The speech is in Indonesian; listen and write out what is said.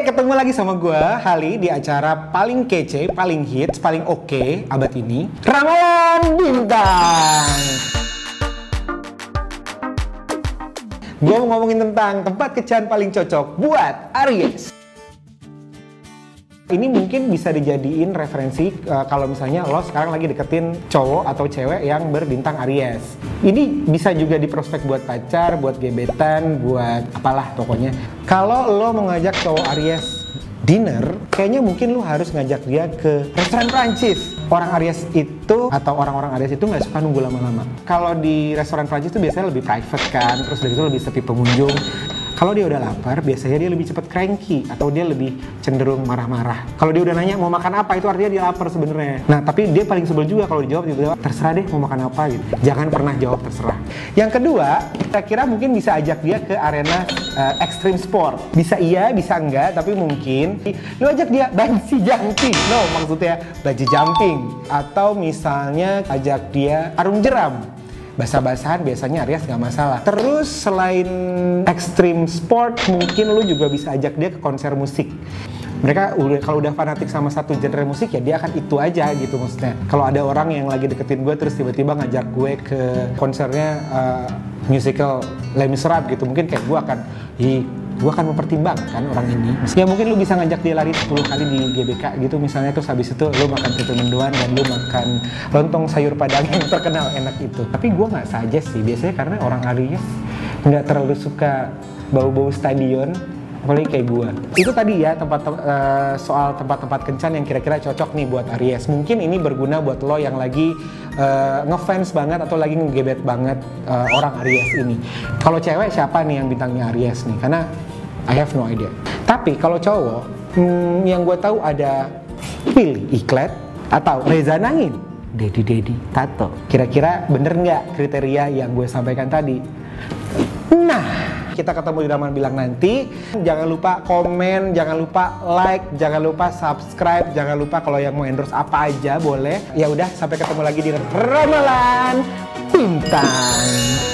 Ketemu lagi sama gue, Hali, di acara paling kece, paling hits, paling oke abad ini. Ramalan Bintang! Gue mau ngomongin tentang tempat kecan paling cocok buat Aries. Ini mungkin bisa dijadiin referensi uh, kalau misalnya lo sekarang lagi deketin cowok atau cewek yang berbintang Aries. Ini bisa juga diprospek buat pacar, buat gebetan, buat apalah pokoknya. Kalau lo mau ngajak cowok Aries dinner, kayaknya mungkin lo harus ngajak dia ke restoran Prancis. Orang Aries itu atau orang-orang Aries itu nggak suka nunggu lama-lama. Kalau di restoran Prancis itu biasanya lebih private kan, terus dari itu lebih sepi pengunjung. Kalau dia udah lapar, biasanya dia lebih cepat cranky atau dia lebih cenderung marah-marah. Kalau dia udah nanya mau makan apa, itu artinya dia lapar sebenarnya. Nah, tapi dia paling sebel juga kalau dijawab tiba-tiba terserah deh mau makan apa gitu. Jangan pernah jawab terserah. Yang kedua, kita kira mungkin bisa ajak dia ke arena uh, extreme sport. Bisa iya, bisa enggak, tapi mungkin lu ajak dia bungee jumping. No, maksudnya bungee jumping atau misalnya ajak dia arung jeram basah-basahan biasanya Aries nggak masalah. Terus selain extreme sport, mungkin lu juga bisa ajak dia ke konser musik. Mereka kalau udah fanatik sama satu genre musik ya dia akan itu aja gitu maksudnya. Kalau ada orang yang lagi deketin gue terus tiba-tiba ngajak gue ke konsernya uh, musical Les Miserables gitu, mungkin kayak gue akan, hi gue akan mempertimbangkan orang ini. Ya mungkin lu bisa ngajak dia lari 10 kali di GBK gitu misalnya terus habis itu lu makan soto mendoan dan lu makan lontong sayur padang yang terkenal enak itu. Tapi gue nggak saja sih biasanya karena orang Aries nggak terlalu suka bau-bau stadion apalagi kayak gue itu tadi ya tempat uh, soal tempat-tempat kencan yang kira-kira cocok nih buat Aries mungkin ini berguna buat lo yang lagi uh, ngefans banget atau lagi ngegebet banget uh, orang Aries ini kalau cewek siapa nih yang bintangnya Aries nih karena I have no idea tapi kalau cowok hmm, yang gue tahu ada Pilih Iklet atau Reza Nangin Dedi Dedi Tato kira-kira bener nggak kriteria yang gue sampaikan tadi nah kita ketemu di Raman Bilang nanti. Jangan lupa komen, jangan lupa like, jangan lupa subscribe, jangan lupa kalau yang mau endorse apa aja boleh. Ya udah, sampai ketemu lagi di Ramalan Bintang.